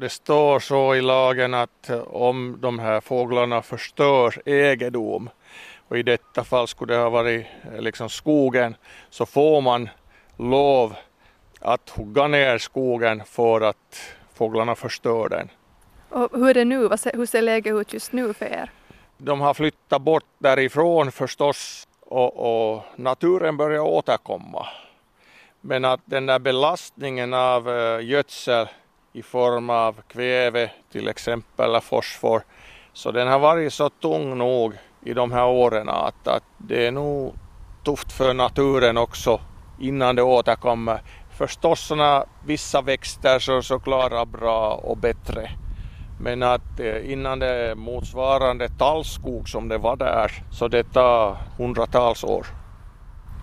Det står så i lagen att om de här fåglarna förstör egendom och i detta fall skulle det ha varit eh, liksom skogen så får man lov att hugga ner skogen för att fåglarna förstör den. Och hur är det nu? Hur ser läget ut just nu för er? De har flyttat bort därifrån förstås och, och naturen börjar återkomma. Men att den där belastningen av uh, gödsel i form av kväve till exempel eller fosfor så den har varit så tung nog i de här åren att, att det är nog tufft för naturen också innan det återkommer. Förstås sådana vissa växter så, så klarar bra och bättre. Men att eh, innan det motsvarande tallskog som det var där så det tar hundratals år.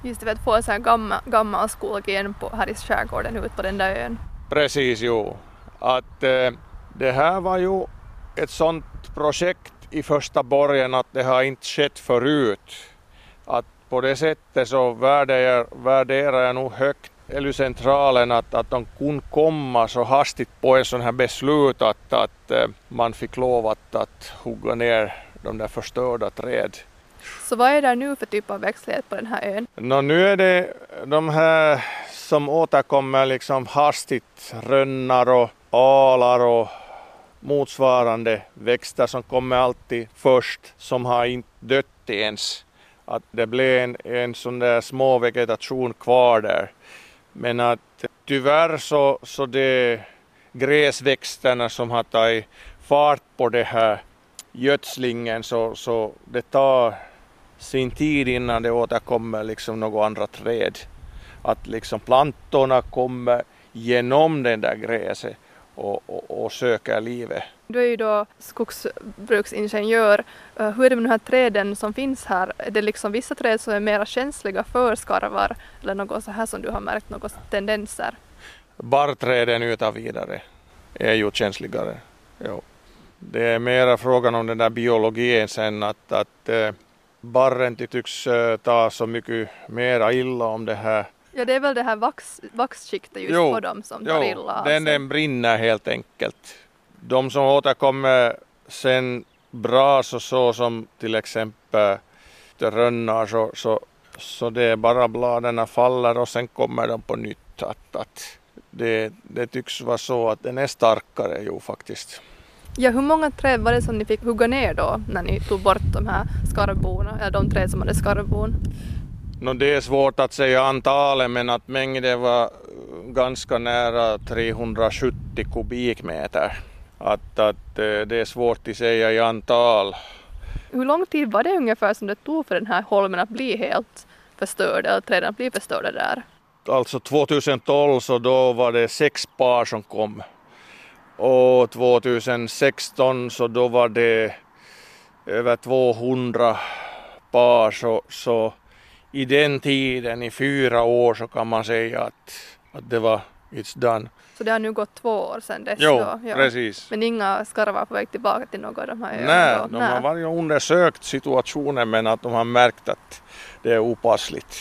Just det, för att få en sån här gammal, gammal skog igen på, här i skärgården ut på den där ön. Precis, jo. Att eh, det här var ju ett sånt projekt i första början att det har inte skett förut. Att på det sättet så värderar, värderar jag nog högt LU-centralen att, att de kunde komma så hastigt på en sån här beslut att, att eh, man fick lov att, att hugga ner de där förstörda träd. Så vad är det nu för typ av växtlighet på den här ön? Nå, nu är det de här som återkommer liksom hastigt, rönnar och alar och motsvarande växter som kommer alltid först som har inte dött ens. Att det blev en, en sån där små vegetation kvar där. Men att tyvärr så, så det gräsväxterna som har tagit fart på det här gödslingen så, så det tar sin tid innan det återkommer liksom några andra träd. Att liksom plantorna kommer genom den där gräset och, och, och söker livet. Du är ju då skogsbruksingenjör. Eh, hur är det med de här träden som finns här? Är det liksom vissa träd som är mer känsliga för skarvar eller något så här som du har märkt, några tendenser? Barrträden utan vidare är ju känsligare. Jo. Det är mera frågan om den där biologin sen att, att eh, barren tycks eh, ta så mycket mera illa om det här Ja, det är väl det här vax, vaxskiktet just jo, på dem som tar illa av den, den brinner helt enkelt. De som återkommer sen bra så, så som till exempel rönnar så, så, så det är bara bladen faller och sen kommer de på nytt. Att, att det, det tycks vara så att den är starkare ju faktiskt. Ja, hur många träd var det som ni fick hugga ner då när ni tog bort de här skarvborna, eller de träd som hade skarvbon? No, det är svårt att säga antalet men att mängden var ganska nära 370 kubikmeter. Att, att eh, det är svårt att säga i antal. Hur lång tid var det ungefär som det tog för den här holmen att bli helt förstörd, eller träden att bli förstörda där? Alltså 2012 så då var det sex par som kom. Och 2016 så då var det över 200 par så, så i den tiden, i fyra år, så kan man säga att, att det var it's done. Så det har nu gått två år sedan dess? Jo, då, ja. precis. Men inga skarvar på väg tillbaka till något av de här Nej, de har varit undersökt situationen men att de har märkt att det är opassligt.